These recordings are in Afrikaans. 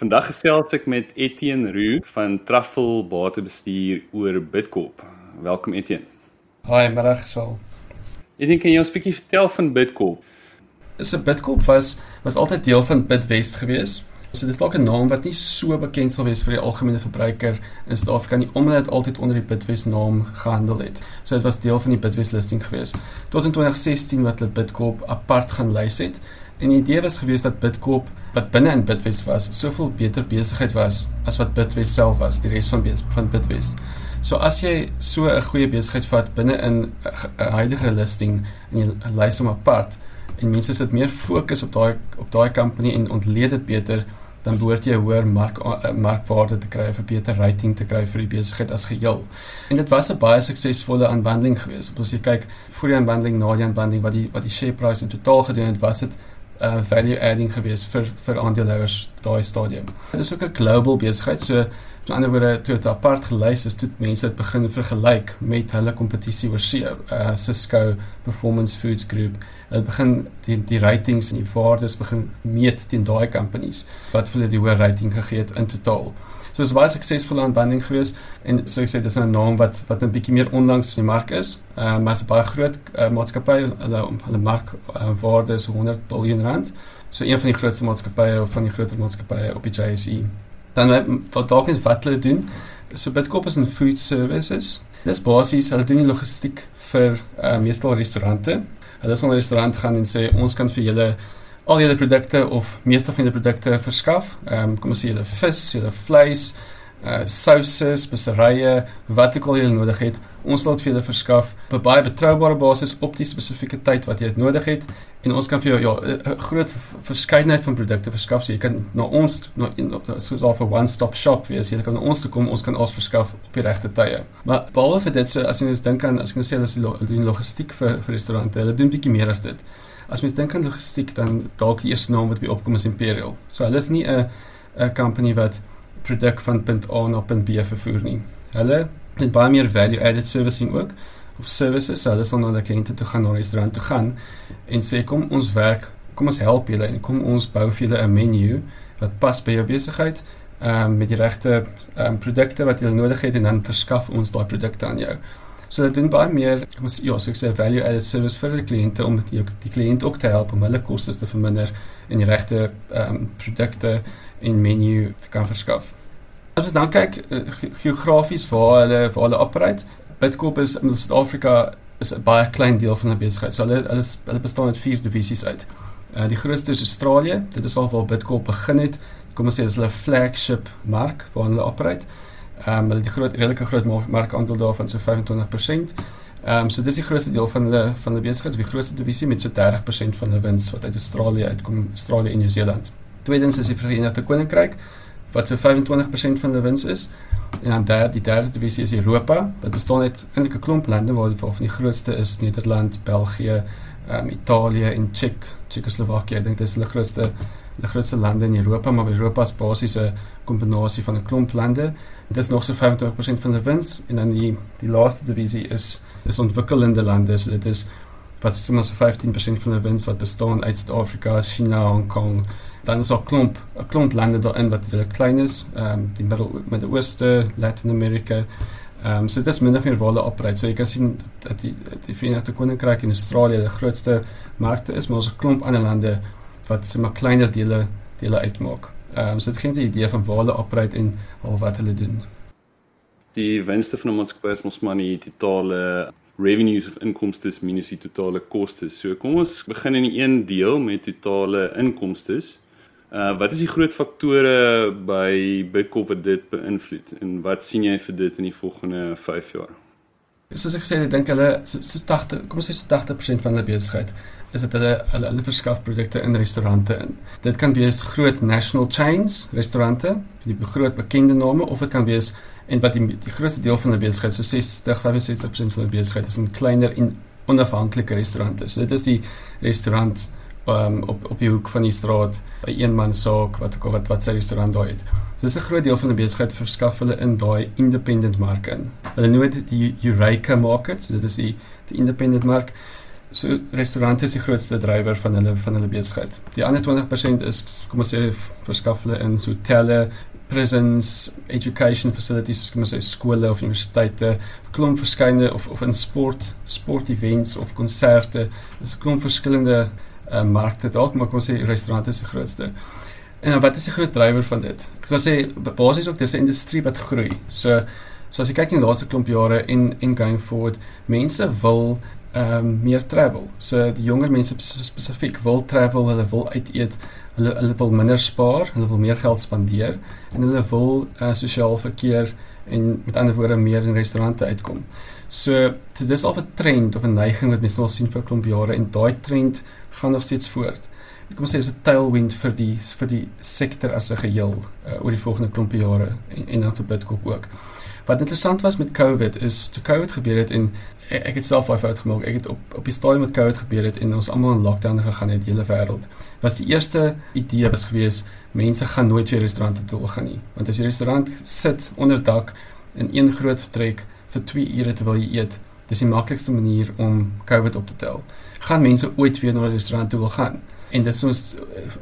Vandag gesels ek met Etienne Roo van Truffle Batebestuur oor Bitcoop. Welkom Etienne. Hi, middag Saul. Ek dink jy ons bietjie vertel van Bitcoop. Is 'n Bitcoop was was altyd deel van Bitwest geweest. So dis dalk 'n naam wat nie so bekend sal wees vir die algemene verbruiker in Suid-Afrika nie omdat dit altyd onder die Bitwest naam gehandel het. So dit was deel van die Bitwest listing geweest. Tot in 2016 wat hulle Bitcoop apart gaan lys het. En die idee was geweest dat Bitcoop wat binne in Bitwest was, soveel beter besigheid was as wat Bitwest self was, die res van van Bitwest. So as jy so 'n goeie besigheid vat binne in 'n huidige listing en jy lys hom apart en mense sit meer fokus op daai op daai company en ontleed dit beter dan behoort jy 'n hoër mark eh, markwaarde te kry 'n beter rating te kry vir die besigheid as geheel. En dit was 'n baie suksesvolle aanbanding geweest. As jy kyk voor die aanbanding na die aanbanding wat die wat die share price in totaal gedoen het, was dit uh, value adding geweest vir vir aandeelhouers daai stadium. Dit is ook 'n global besigheid, so met ander woorde toe dit apart gelys is, toe mense dit begin vergelyk met hulle kompetisie oor see, uh, Cisco Performance Foods Group hulle begin die die ratings en die waardes begin meet teen daai companies wat vir hulle die hoë rating gegee het in totaal. So dit was baie suksesvolle aanbanding geweest en so ek sê dis 'n naam wat wat 'n bietjie meer onlangs in die mark is. Ehm uh, maar 'n baie groot uh, maatskappy. Hulle hulle mark uh, waarde is 100 miljard rand. So een van die grootste maatskappye of van die groter maatskappye op die JSE. Dan wat dalk net wat hulle doen. So Bitcoin is 'n food services. Dis basies hulle doen die logistiek vir uh, meestal restaurante hulle sal na 'n restaurant gaan en sê ons kan vir julle al julle produkte of meeste van julle produkte verskaf. Ehm um, kom ons sê julle vis, julle vleis, uh souse, speserye, wat ook al jy nodig het, ons sal dit vir julle verskaf op 'n baie betroubare basis op die spesifieke tyd wat jy dit nodig het en ons kan vir jou ja 'n groot verskeidenheid van produkte verskaf. So jy kan na ons na soos of 'n one-stop shop wees. Jy kan na ons toe kom, ons kan alles verskaf op die regte tye. Maar behalwe vir dit, so as jy net dink aan as ek nou sê hulle doen logistiek vir vir restaurante, hulle doen bietjie meer as dit. As mens dink aan logistiek, dan dalk die eerste naam wat by opkom is Imperial. So hulle is nie 'n 'n company wat produk van punt A na punt B vervoer nie. Hulle het baie meer value added servicing ook of services. Hulle sal na hulle kliënte toe gaan, na die restaurant toe gaan en sê kom ons werk, kom ons help julle en kom ons bou vir julle 'n menu wat pas by jou besigheid um, met die regte um, produkte wat jy nodig het en dan verskaf ons daai produkte aan jou. So dit doen baie meer, kom ons ja, so ek sê value added service vir die kliënte om die, die kliënt ook te help om hulle kostes te verminder en die regte um, produkte en menu te kan verskaf. As ons dan kyk uh, geografies waar hulle waar hulle operate, Bitcoin is in Suid-Afrika is 'n baie klein deel van hulle besigheid. So hulle hulle, hulle bestaan uit vier divisies uit. Uh, die grootste is Australië. Dit is al waar Bitcoin begin het. Kom ons sê dis hulle flagship mark waar hulle operate. Ehm um, hulle die groot redelike groot markandeel daarvan so 25%. Ehm um, so dis die grootste deel van hulle van hulle besigheid, die grootste divisie met so 30% van hulle wins wat uit Australië uitkom, Australië en Nieu-Seeland. Tweedens is die Verenigde Koninkryk wat so 25% van die wins is. En dan daar die derde divisie is Europa. Dit bestaan uit eintlik 'n klomp lande waar van die grootste is Nederland, België, um, Italië en Tsjek, Tsjekoslowakië. Ek dink dit is die grootste die grootste lande in Europa, maar Europa is basies 'n kombinasie van 'n klomp lande. Dit is nog so 25% van die wins en dan die die laaste divisie is is ontwikkelende lande. So dit is wat is sommer so 15% van die wins wat bestaan uit Suid-Afrika, China, Hong Kong. Dan is ook klomp 'n klomp lande daarin wat redelik klein is, ehm um, die middel met die ooste, Latin America. Ehm um, so dit is minder van hulle operate. So jy kan sien dat die die Verenigde Koninkryk en Australië die grootste markte is, maar ons 'n klomp ander lande wat sommer kleiner dele dele uitmaak. Ehm um, so dit gee 'n idee van waar hulle operate en al wat hulle doen. Die wenste van 'n maatskappy is mos maar nie totale revenues of inkomste minus die totale kostes. So kom ons begin in die een deel met totale inkomste. Uh wat is die groot faktore by Bitcoin wat dit beïnvloed en wat sien jy vir dit in die volgende 5 jaar? Soos ek sê, ek dink hulle so, so 80, kom ons sê so 80% van hulle besigheid is dit hulle hulle hulle verskaf produkte in restaurante in. Dit kan wees groot national chains restaurante, die groot bekende name of dit kan wees en wat die, die grootste deel van die besigheid so 60-65% van die besigheid is in kleiner en onafhanklike restaurante. So dit is die restaurant um, op op die hoek van die straat, 'n eenman saak wat wat wat sy restaurant daar het. So dis 'n groot deel van die besigheid verskaf hulle in daai independent mark in. Hulle noem dit die Eureka market, so dit is die die independent mark. So restaurante is die grootste drywer van hulle van hulle besigheid. Die ander 20% is kom ons sê verskaf hulle in hotelle, prisons, education facilities, soos kom ons sê skole of universiteite, klomp verskeidenheid of of in sport, sport events of konserte. Dis 'n klomp verskillende uh, markte dalk, maar kom ons sê restaurante is die grootste. En wat is die groot drywer van dit? Ek kan sê basies ook dis 'n industrie wat groei. So so as jy kyk in die laaste klomp jare en en going forward, mense wil ehm um, meer travel. So die jonger mense spesifiek wil travel, hulle wil uit eet, hulle hulle wil minder spaar, hulle wil meer geld spandeer en hulle wil uh, sosiaal verkeer en met ander woorde meer in restaurante uitkom. So dit is al 'n trend of 'n neiging wat mense al sien vir 'n klomp jare en daai trend gaan nog steeds voort. Kom ons sê is 'n tailwind vir die vir die sektor as 'n geheel uh, oor die volgende klomp jare en, en dan vir Bitcoin ook. Wat interessant was met COVID is toe COVID gebeur het en ek, ek het self baie fout gemaak. Ek het op op die stadium met COVID gebeur het en ons almal in lockdown gegaan het hele wêreld. Was die eerste idee was gewees mense gaan nooit weer restaurante toe gaan nie. Want as jy restaurant sit onder dak in een groot vertrek vir 2 ure terwyl jy eet, dis die maklikste manier om COVID op te tel. Gaan mense ooit weer na 'n restaurant toe wil gaan? En dit is ons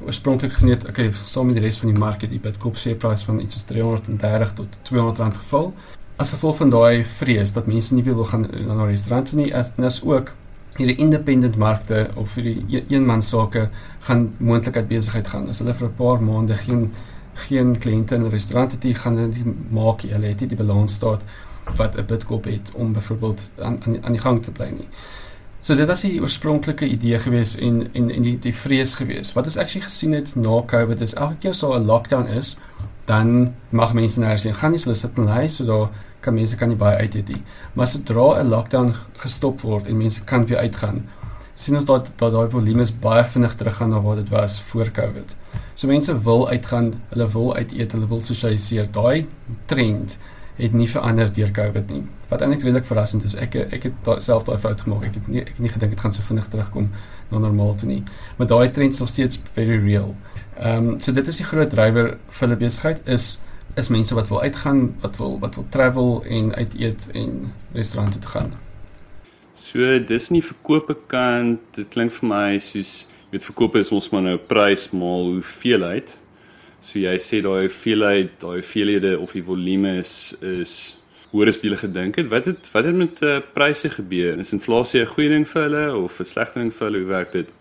oorspronklik gesien, okay, saam met die res van die mark het die Bitcoin share price van iets soos 330 tot 200 rand geval as gevolg van daai vrees dat mense nie wil gaan na 'n restaurant toe nie as en as ook hierdie independent markte of vir die e-, eenman sake gaan moontlik uit besigheid gaan as hulle vir 'n paar maande geen geen kliënte in 'n restaurant het, gaan hulle nie maak hulle het nie die balans staat wat 'n Bitcoin het om byvoorbeeld aan aan aan die gang te bly nie. So dit was die oorspronklike idee gewees en en en die die vrees gewees. Wat ons actually gesien het na COVID is elke keer so 'n lockdown is, dan mag mense nou sien gaan nie so sit in huis so daar kan mense kan nie baie uit eet nie. Maar sodra 'n lockdown gestop word en mense kan weer uitgaan, sien ons dat dat daai volume is baie vinnig teruggaan na wat dit was voor Covid. So mense wil uitgaan, hulle wil uit eet, hulle wil sosialiseer. Daai trend het nie verander deur Covid nie. Wat eintlik redelik verrassend is. Ek ek het da, self daai fout gemaak. Ek het nie ek het nie gedink dit gaan so vinnig terugkom na normaal toe nie. Maar daai trend is nog steeds very real. Ehm um, so dit is die groot drywer vir hulle besigheid is is mense wat wil uitgaan, wat wil wat wil travel en uit eet en restaurante toe gaan. So dis nie verkope kant, dit klink vir my soos jy weet verkope is ons maar nou prys maal hoeveelheid. So jy sê daai hoeveelheid, daai hoeveelhede of die volume is is hoor as jy gedink het, wat het wat het met uh, pryse gebeur? Is inflasie 'n goeie ding vir hulle of 'n slegte ding vir hulle? Hoe werk dit?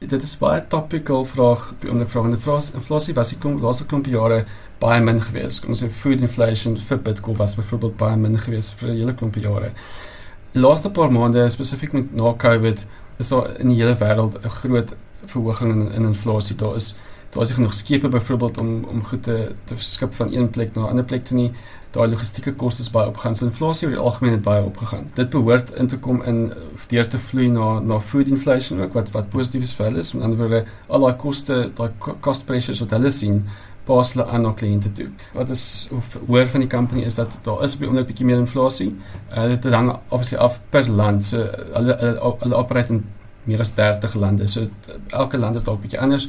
Dit is baie topical vraag om die vraag en die vraag inflasie was die klomp laaste klomp jare baie min geweest. Kom ons sê food inflation vir Bitcoin was byvoorbeeld baie min geweest vir 'n hele klomp jare. Laaste paar maande spesifiek met na COVID is daar in die hele wêreld 'n groot verhoging in, in inflasie. Daar is daar is genoeg skepe byvoorbeeld om om goed te te skip van een plek na 'n ander plek toe nie. Daai logistieke kostes baie opgegaan. So inflasie oor die algemeen het baie opgegaan. Dit behoort in te kom in deur te vloei na na food inflation ook wat wat positief is vir hulle. Met ander woorde, al daai koste, daai cost pressures wat hulle sien pas hulle aan na kliënte toe. Wat is hoor van die company is dat daar is op die oomblik bietjie meer inflasie. Uh, dit hang obviously af per land. So hulle hulle, hulle operate in meer as 30 lande. So elke land is dalk bietjie anders.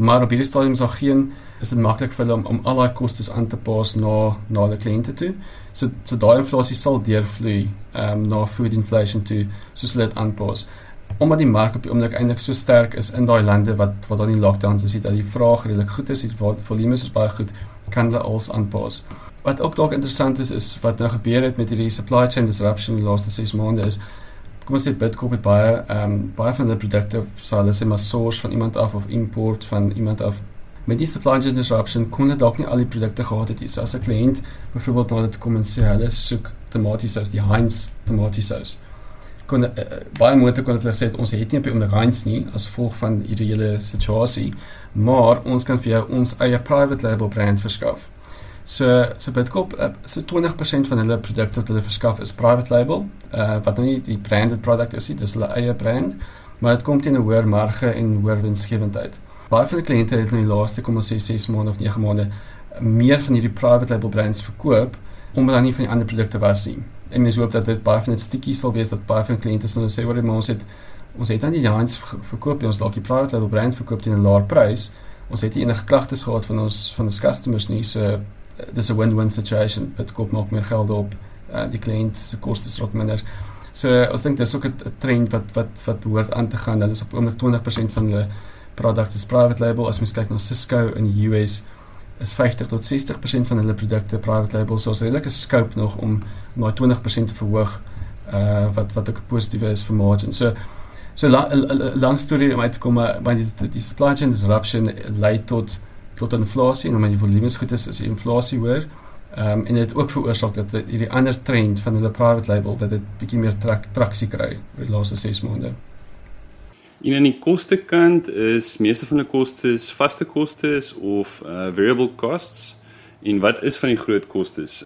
Maar op hierdie stadium is daar geen is dit maklik vir hulle om, om al daai kostes aan te pas na na hulle kliënte toe. So so daai inflasie sal deurvloei ehm um, na food inflation toe soos hulle dit aanpas omdat die mark op die oomblik eintlik so sterk is in daai lande wat wat dan die lockdowns is, dat die vraag redelik goed is, die volume is baie goed, kan hulle als aanpas. Wat ook dalk interessant is is wat nou gebeur het met hierdie supply chain disruption die laaste 6 maande is kom ons sê Bitcoin het baie ehm um, baie van die produkte sal hulle sê maar source van iemand af of import van iemand af met die supply chain disruption kon dit dalk nie al die produkte gehad het nie. So as 'n kliënt byvoorbeeld na dit kom en sê hulle soek tomatiesous, die Heinz tomatiesous kon uh, baie moontlik kon hulle gesê het ons het nie op die Heinz nie as gevolg van hierdie hele situasie, maar ons kan vir jou ons eie private label brand verskaf. So so Bitcoin uh, so 20% van hulle produkte wat hulle verskaf is private label, uh, wat nou nie die branded product is nie, dis hulle eie brand, maar dit kom teen 'n hoër marge en hoër winsgewendheid. Baie van die kliënte het in die laaste kom ons sê 6 maande of 9 maande meer van hierdie private label brands verkoop omdat daar nie van die ander produkte was nie en mens hoop dat dit baie van dit stikkie sal wees dat baie van kliënte sal sê wat ons het ons het aan die Heinz verkoop ons dalk die private label brand verkoop teen 'n laer prys ons het nie enige klagtes gehad van ons van ons customers nie so dis 'n win-win situation dit koop nog meer geld op uh, die kliënt se kostes raak minder So ons dink dis ook 'n trend wat wat wat behoort aan te gaan. Hulle is op oomblik 20% van hulle produkte is private label. As mens kyk na Cisco in die US is 50 tot 60% van hulle produkte private label. So is redelike scope nog om na 20% te verhoog uh wat wat ook positief is vir margin. So so lang lang storie om uit te kom maar die, die supply chain disruption lei tot tot inflasie en omdat die volumes goed is, is die inflasie hoër. Ehm um, en dit het ook veroorsaak dat hierdie ander trend van hulle private label dat dit bietjie meer trak, traksie kry oor die laaste 6 maande. En aan die koste kant is meeste van die kostes vaste kostes of uh, variable costs. En wat is van die groot kostes?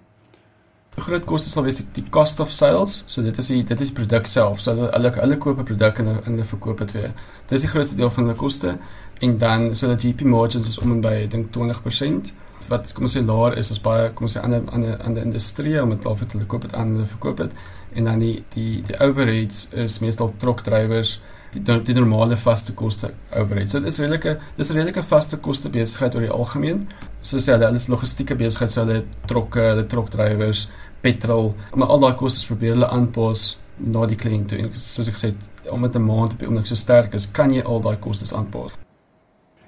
Groot kostes sal wees die, die cost of sales. So dit is die dit is die produk self. So hulle hulle koop 'n produk en hulle verkoop dit weer. Dit is die grootste deel van hulle koste en dan so dat GP margins is om en by dink 20% wat kom ons sê laer is as baie kom ons sê ander ander ander industrie om dit al vir hulle koop dit aan hulle verkoop dit en dan die die die overheads is meestal trokdrywers die die normale vaste koste overhead. So dis redelike dis 'n redelike vaste koste besigheid oor die algemeen. So sê hulle is logistieke besigheid, so hulle trokke, hulle trokdrywers, petrol, maar al daai kostes probeer hulle aanpas na die kliënt toe. En soos ek gesê het, omdat 'n maand op die oomblik so sterk is, kan jy al daai kostes aanpas.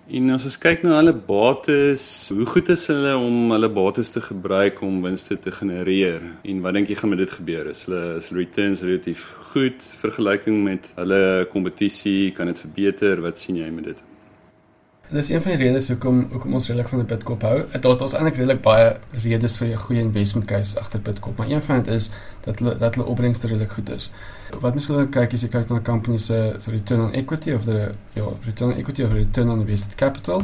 En as ons kyk na hulle bates, hoe goed is hulle om hulle bates te gebruik om winste te genereer? En wat dink jy gaan met dit gebeur? Is hulle is returns relatief goed vergelyking met hulle kompetisie? Kan dit verbeter? Wat sien jy met dit? Dis een van die redes hoekom hoekom ons redelik van die Bitcoin hou. Dit daar's daar's eintlik redelik baie redes vir 'n goeie investment case agter Bitcoin, maar een van dit is dat hulle dat hulle opbrengste redelik goed is. Wat mens wil kyk is jy kyk na 'n company se se return on equity of the ja, return on equity of return on invested capital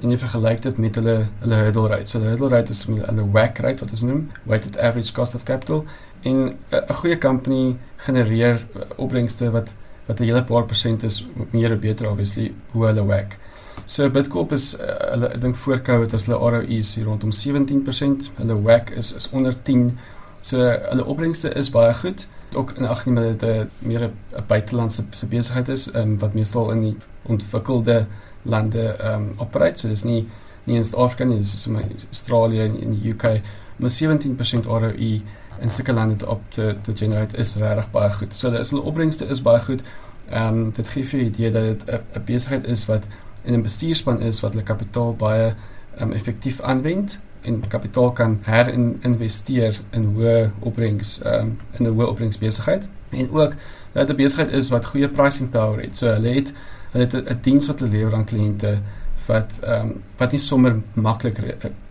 en jy vergelyk dit met hulle hulle hurdle rate. So die hurdle rate is hulle WACC rate wat ons noem, weighted average cost of capital. En 'n goeie company genereer opbrengste wat wat 'n hele paar persent is meer of beter obviously hoe hulle WACC. So Bitcoin is uh, hulle ek dink voor Covid was hulle ROE's hier rondom 17%. Hulle WACC is is onder 10. So hulle opbrengste is baie goed. Ook in ag neem dat meer buitelandse besigheid is um, wat meestal in die ontwikkelde lande ehm um, operate. So dis nie nie in Suid-Afrika nie, dis in Australië en in die UK. Maar 17% ROE in sulke lande op te te generate is regtig baie goed. So hulle opbrengste is baie goed. Ehm um, dit gee vir 'n idee dat dit 'n besigheid is wat en 'n bestuurspan is wat hulle kapitaal baie um, effektief aanwend en kapitaal kan herinvesteer in hoë opbrengs um, in 'n hoë opbrengs besigheid en ook dat 'n besigheid is wat goeie pricing power het. So hulle het hulle het 'n diens wat hulle lewer aan kliënte wat ehm um, wat nie sommer maklik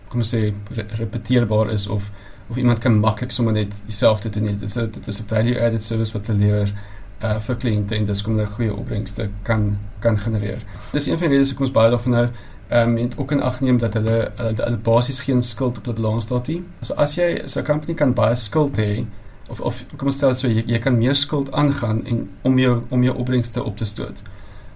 kom ons sê repeteerbaar is of of iemand kan maklik sommer net dieselfde doen nie. Dit is dit is 'n value added service wat hulle lewer uh vir kliënte en dis kom hulle goeie opbrengste kan kan genereer. Dis een van die redes hoekom ons baie daarvan nou ehm um, en ook in ag neem dat hulle hulle, hulle basies geen skuld op hulle balans staat nie. So as jy so 'n company kan baie skuld hê of of kom ons stel so jy, jy kan meer skuld aangaan en om jou om jou opbrengste op te stoot.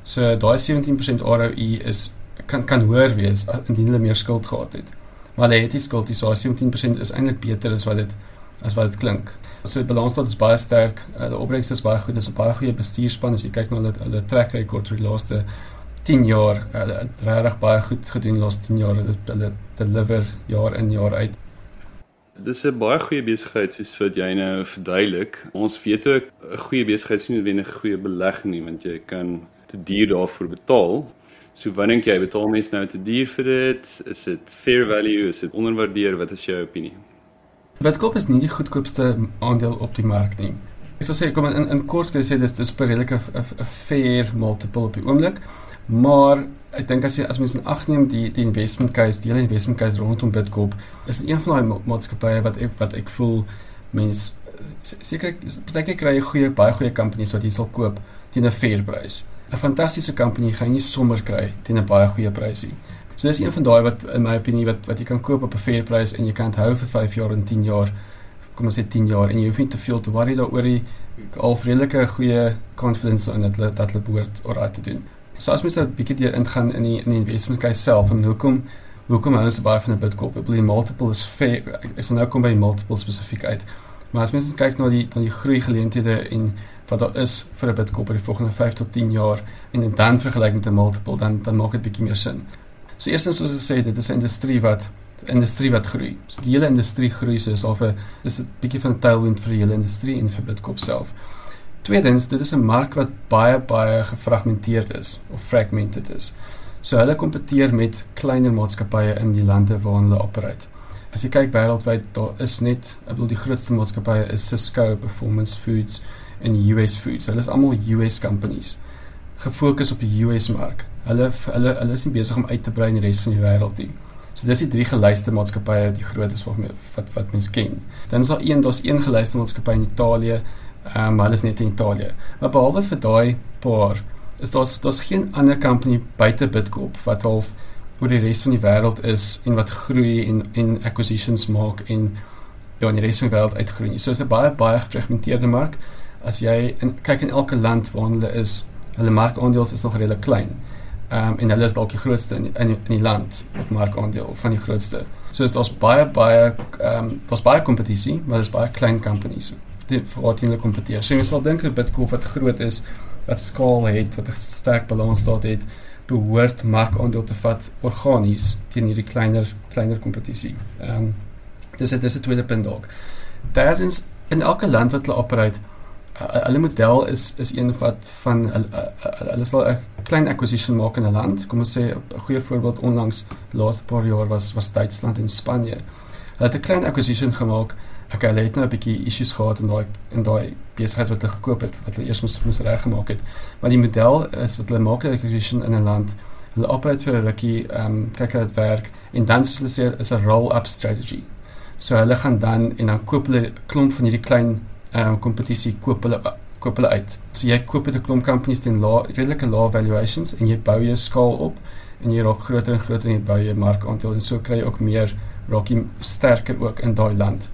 So daai 17% ROE is kan kan hoër wees indien hulle meer skuld gehad het. Maar hulle het die skuld, die so 17% is eintlik beter as wat dit as wat dit klink. So die balansstaat is baie sterk. Uh, die opbrengs is baie goed. Dis 'n baie goeie bestuurspan as jy kyk na hulle hulle track record vir die laaste 10 jaar. Hulle het regtig baie goed gedoen die laaste 10 jaar. Hulle deliver jaar in jaar uit. Dis 'n baie goeie besigheid soos wat jy nou verduidelik. Ons weet ook 'n goeie besigheid is nie noodwendig 'n goeie belegging nie, want jy kan te duur daarvoor betaal. So dink jy, betaal mense nou te duur vir dit? Is dit fair value? Is dit onderwaardeer? Wat is jou opinie? Bitcoin is nie die goedkoopste aandeel op die mark nie. Ek sal sê kom in in kort sê dis dis per redelike 'n fair multiple op die oomblik. Maar ek dink as jy as mens in ag neem die die investment case, die hele investment case rondom Bitcoin, is een van daai maatskappye wat ek wat ek voel mens seker baie kry goeie baie goeie companies wat jy sal koop teen 'n fair prys. 'n Fantastiese company gaan jy nie sommer kry teen 'n baie goeie prysie. So dis een van daai wat in my opinie wat wat jy kan koop op 'n fair price en jy kan hou vir 5 jaar en 10 jaar. Kom ons sê 10 jaar en jy hoef nie te veel te worry daaroor nie. Al vredelike goeie confidence in dit dat hulle behoort oral te doen. So as mens nou 'n bietjie deur ingaan in die in die investment case self en hoekom hoekom hou ons baie van 'n Bitcoin? Ek bedoel multiple is fair. Ek sal nou kom by multiple spesifiek uit. Maar as mens kyk na die na die groei geleenthede en wat daar is vir 'n Bitcoin vir die volgende 5 tot 10 jaar en dan vergelyk met 'n multiple dan dan maak dit bietjie meer sin. So eerstens soos ek sê, dit is 'n industrie wat industrie wat groei. So die hele industrie groei so is of 'n dis 'n bietjie van 'n tailwind vir die hele industrie en vir Bitcoin self. Tweedens, dit is 'n mark wat baie baie gefragmenteerd is of fragmented is. So hulle kompeteer met kleiner maatskappye in die lande waar hulle operate. As jy kyk wêreldwyd, daar is net, ek bedoel die grootste maatskappye is Cisco, Performance Foods en US Foods. Hulle is almal US companies gefokus op die US mark. Hulle hulle hulle is nie besig om uit te brei in die res van die wêreld nie. So dis die drie gelyste maatskappye die groot is wat wat wat mens ken. Dan is daar een, daar's een gelyste maatskappy in Italië, ehm um, maar hulle is net in Italië. Maar behalwe vir daai paar is daar daar's geen ander company buite Bitcoin wat half oor die res van die wêreld is en wat groei en en acquisitions maak en ja, in die res van die wêreld uitgroei. So is 'n baie baie gefragmenteerde mark. As jy in, kyk in elke land waar hulle is, hulle markandeel is nog redelik klein. Ehm um, en hulle is dalk die grootste in in, in die land op markandeel van die grootste. So is daar's baie baie ehm um, daar's baie kompetisie, maar daar's baie klein companies vir wat hulle kompeteer. So jy sal dink dat Bitcoin wat groot is, wat skaal het, wat 'n sterk balans daar het, behoort markandeel te vat organies teen hierdie kleiner kleiner kompetisie. Ehm um, dis dit is 'n tweede punt dalk. Derdens in elke land wat hulle operate hulle model is is een wat van hulle sal 'n klein acquisition maak in 'n land. Kom ons sê 'n goeie voorbeeld onlangs laaste paar jaar was was Duitsland en Spanje. Hulle het 'n klein acquisition gemaak. Ek hulle het nou 'n bietjie issues gehad in daai in daai besigheid wat hulle gekoop het, wat hulle eers moes moes reggemaak het. Maar die model is dat hulle maak 'n acquisition in 'n land. Hulle operate vir 'n rukkie, ehm um, kyk hoe dit werk en dan soos hulle sê is 'n roll-up strategy. So hulle gaan dan en dan koop hulle klomp van hierdie klein ehm um, kompetisie koop hulle koop hulle uit. So jy koop dit 'n klomp companies teen lae redelike lae valuations en jy bou jou skaal op en jy raak groter en groter en jy bou jou markandeel en so kry jy ook meer raak jy sterker ook in daai land.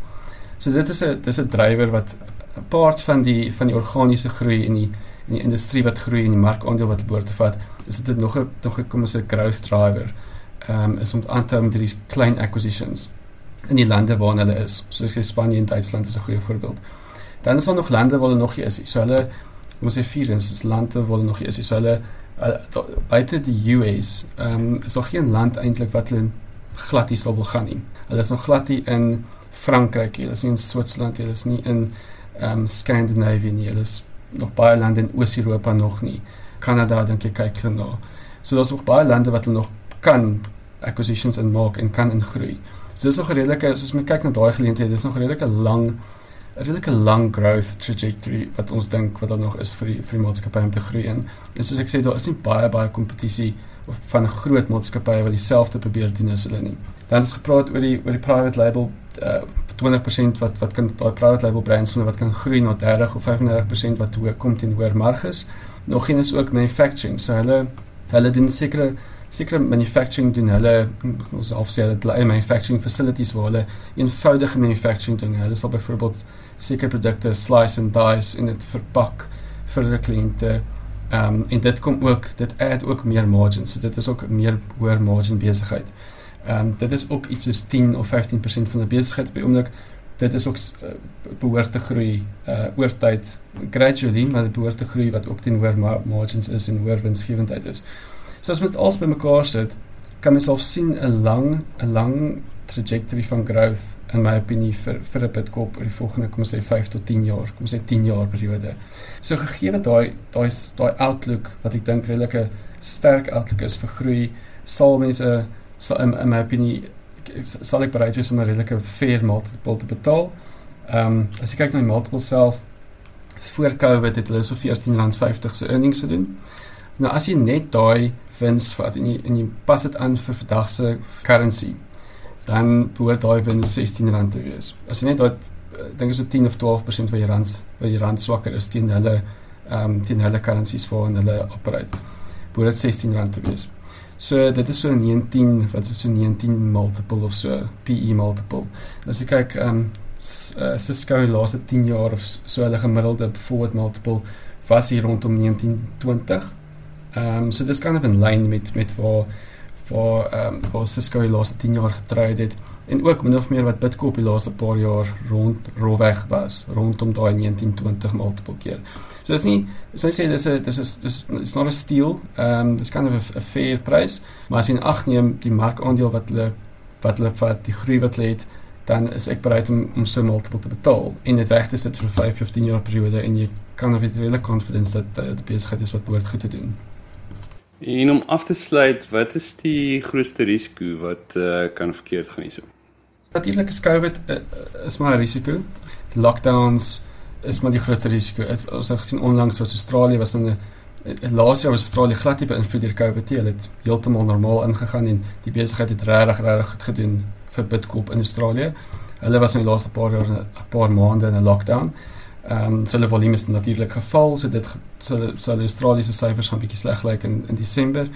So dit is 'n dis 'n drywer wat 'n part van die van die organiese groei in die in die industrie wat groei en die markandeel wat behoort te vat, is dit nog 'n nog 'n kom ons 'n growth driver. Ehm um, is om aan te hou met hierdie klein acquisitions in die lande waar hulle is. Soos Spanje en Duitsland is 'n goeie voorbeeld. Dan is daar nog lande waar hulle nog nie is nie. So hulle moet sê vier is lande waar hulle nog nie is nie. So hulle uh, buite die US, ehm um, is daar geen land eintlik wat hulle glad hier sal wil gaan nie. Hulle is nog glad hier in Frankryk, hulle is nie in Switserland, hulle is nie in ehm um, Skandinawië nie. Hulle is nog baie lande in Oos-Europa nog nie. Kanada dink ek kyk hulle na. So daar's nog baie lande wat hulle nog kan acquisitions en maak en kan ingroei. So dis nog 'n redelike as ons kyk na daai geleenthede, dis nog 'n redelike lang 'n redelike lang growth trajectory wat ons dink wat daar nog is vir die vir die maatskappy om te groei in. En soos ek sê, daar is nie baie baie kompetisie of van groot maatskappye wat dieselfde probeer doen as hulle nie. Dan is gepraat oor die oor die private label uh, 20% wat wat kan daai private label brands van wat kan groei na 30 of 35% wat hoër kom teen hoër marges. Nog een is ook manufacturing. So hulle hulle doen sekere sekere manufacturing doen hulle ons afsê dat hulle manufacturing facilities waar hulle eenvoudige manufacturing doen. Hulle sal byvoorbeeld sekere produkte slice and dice in dit verpak vir die kliënte. Ehm um, en dit kom ook dit add ook meer margins. So dit is ook meer hoër margin besigheid. Ehm um, dit is ook iets soos 10 of 15% van die besigheid by oomblik dit is ook uh, behoort te groei uh oor tyd gradually maar dit behoort te groei wat ook teen hoër margins is en hoër winsgewendheid is. So as mens alles bymekaar sit, kan mens al sien 'n lang 'n lang trajectory van growth in my opinie vir vir 'n Bitcoin oor die volgende kom ons sê 5 tot 10 jaar, kom ons sê 10 jaar periode. So gegee daai daai daai outlook wat ek dink redelike sterk outlook is vir groei, sal mense sal in, in my opinie sal ek bereid wees om 'n redelike fair multiple te betaal. Ehm um, as jy kyk na die multiple self voor Covid het hulle so R14.50 se earnings gedoen. Nou as jy net daai wins vat en jy en jy pas dit aan vir vandag se currency dan behoort daai wins R16 te wees. As jy net dat eh, dink is so 10 of 12% van jou rand van jou rand swakker is teen hulle ehm um, teen hulle currencies voor en hulle operate. Behoort R16 te wees. So dit is so 19 wat is so 19 multiple of so PE multiple. As jy kyk ehm um, Cisco die laaste 10 jaar of so hulle gemiddelde forward multiple was hier rondom 1920. Ehm um, so dis kind of in lyn met met waar waar ehm um, waar Cisco die laaste 10 jaar getrei het en ook min of meer wat Bitcoin die laaste paar jaar rond rolweg was rondom daai 1920 multiple keer. So dis nie as jy sê dis 'n dis is dis is not a steal. Ehm um, dis kind of a fair price, maar as jy ag neem die markandeel wat hulle wat hulle vat, die groei wat hulle het dan is ek bereid om om so multiple te betaal. En dit weg is dit vir 5 of 10 jaar periode en jy kan of jy redelik confidence dat uh, die besigheid is wat behoort goed te doen. En om af te sluit, wat is die grootste risiko wat uh, kan verkeerd gaan hierso? Natuurlik is COVID uh, is maar 'n risiko. Lockdowns is maar die grootste risiko. Is, ons het gesien onlangs was Australië was in 'n laas jaar was Australië glad nie beïnvloed deur COVID nie. Hulle het heeltemal normaal ingegaan en die besigheid het regtig regtig goed gedoen vir Bitcoin in Australië. Hulle was in die laaste paar jaar 'n paar maande in 'n lockdown. Ehm um, so hulle volume is natuurlik geval, so dit so so die Australiese syfers gaan bietjie sleg lyk in in Desember.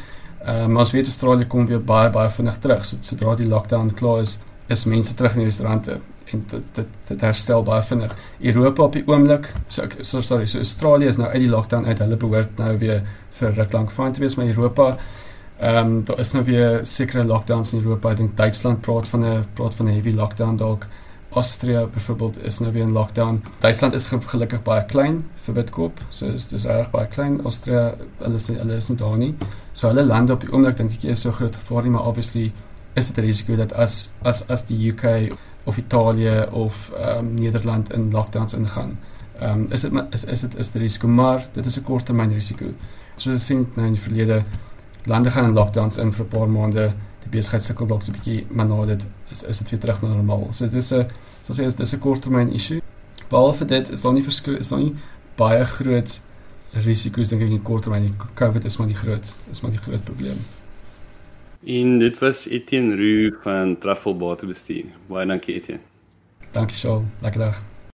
Ehm um, maar as weet Australië kom weer baie baie vinnig terug. So sodra die lockdown klaar is, is mense terug in die restaurante en dit dit dit herstel baie vinnig. Europa op die oomblik, so, so sorry, so Australië is nou uit die lockdown uit. Hulle behoort nou weer vir ruk lank fyn te wees, maar Europa ehm um, daar is nou weer sekere lockdowns in Europa. Ek dink Duitsland praat van 'n praat van 'n heavy lockdown dalk. Austria byvoorbeeld is nou weer in lockdown. Duitsland is gelukkig baie klein vir Bitkoop. So is dis reg baie klein. Austria hulle is hulle is nie daar nie. So hulle lande op die oomblik dink ek is so groot gevaar nie, maar obviously is dit 'n risiko dat as as as die UK of Italië of ehm um, Nederland in lockdowns ingaan. Ehm um, is dit is is dit is die risiko maar dit is 'n korttermyn risiko. So ons sien nou in die verlede lande gaan in lockdowns in vir 'n paar maande besigheid sukkel dalk so 'n bietjie maar nou dit is is dit weer terug na normaal. So dit is 'n so sê dit is 'n korttermyn issue. Behalwe dit is daar nie verskil is daar nie baie groot risiko's dink ek in korttermyn. COVID is maar die groot is maar die groot probleem. En dit was Etienne Roo van Truffle Batebestuur. Baie dankie Etienne. Dankie Shaul. Lekker dag.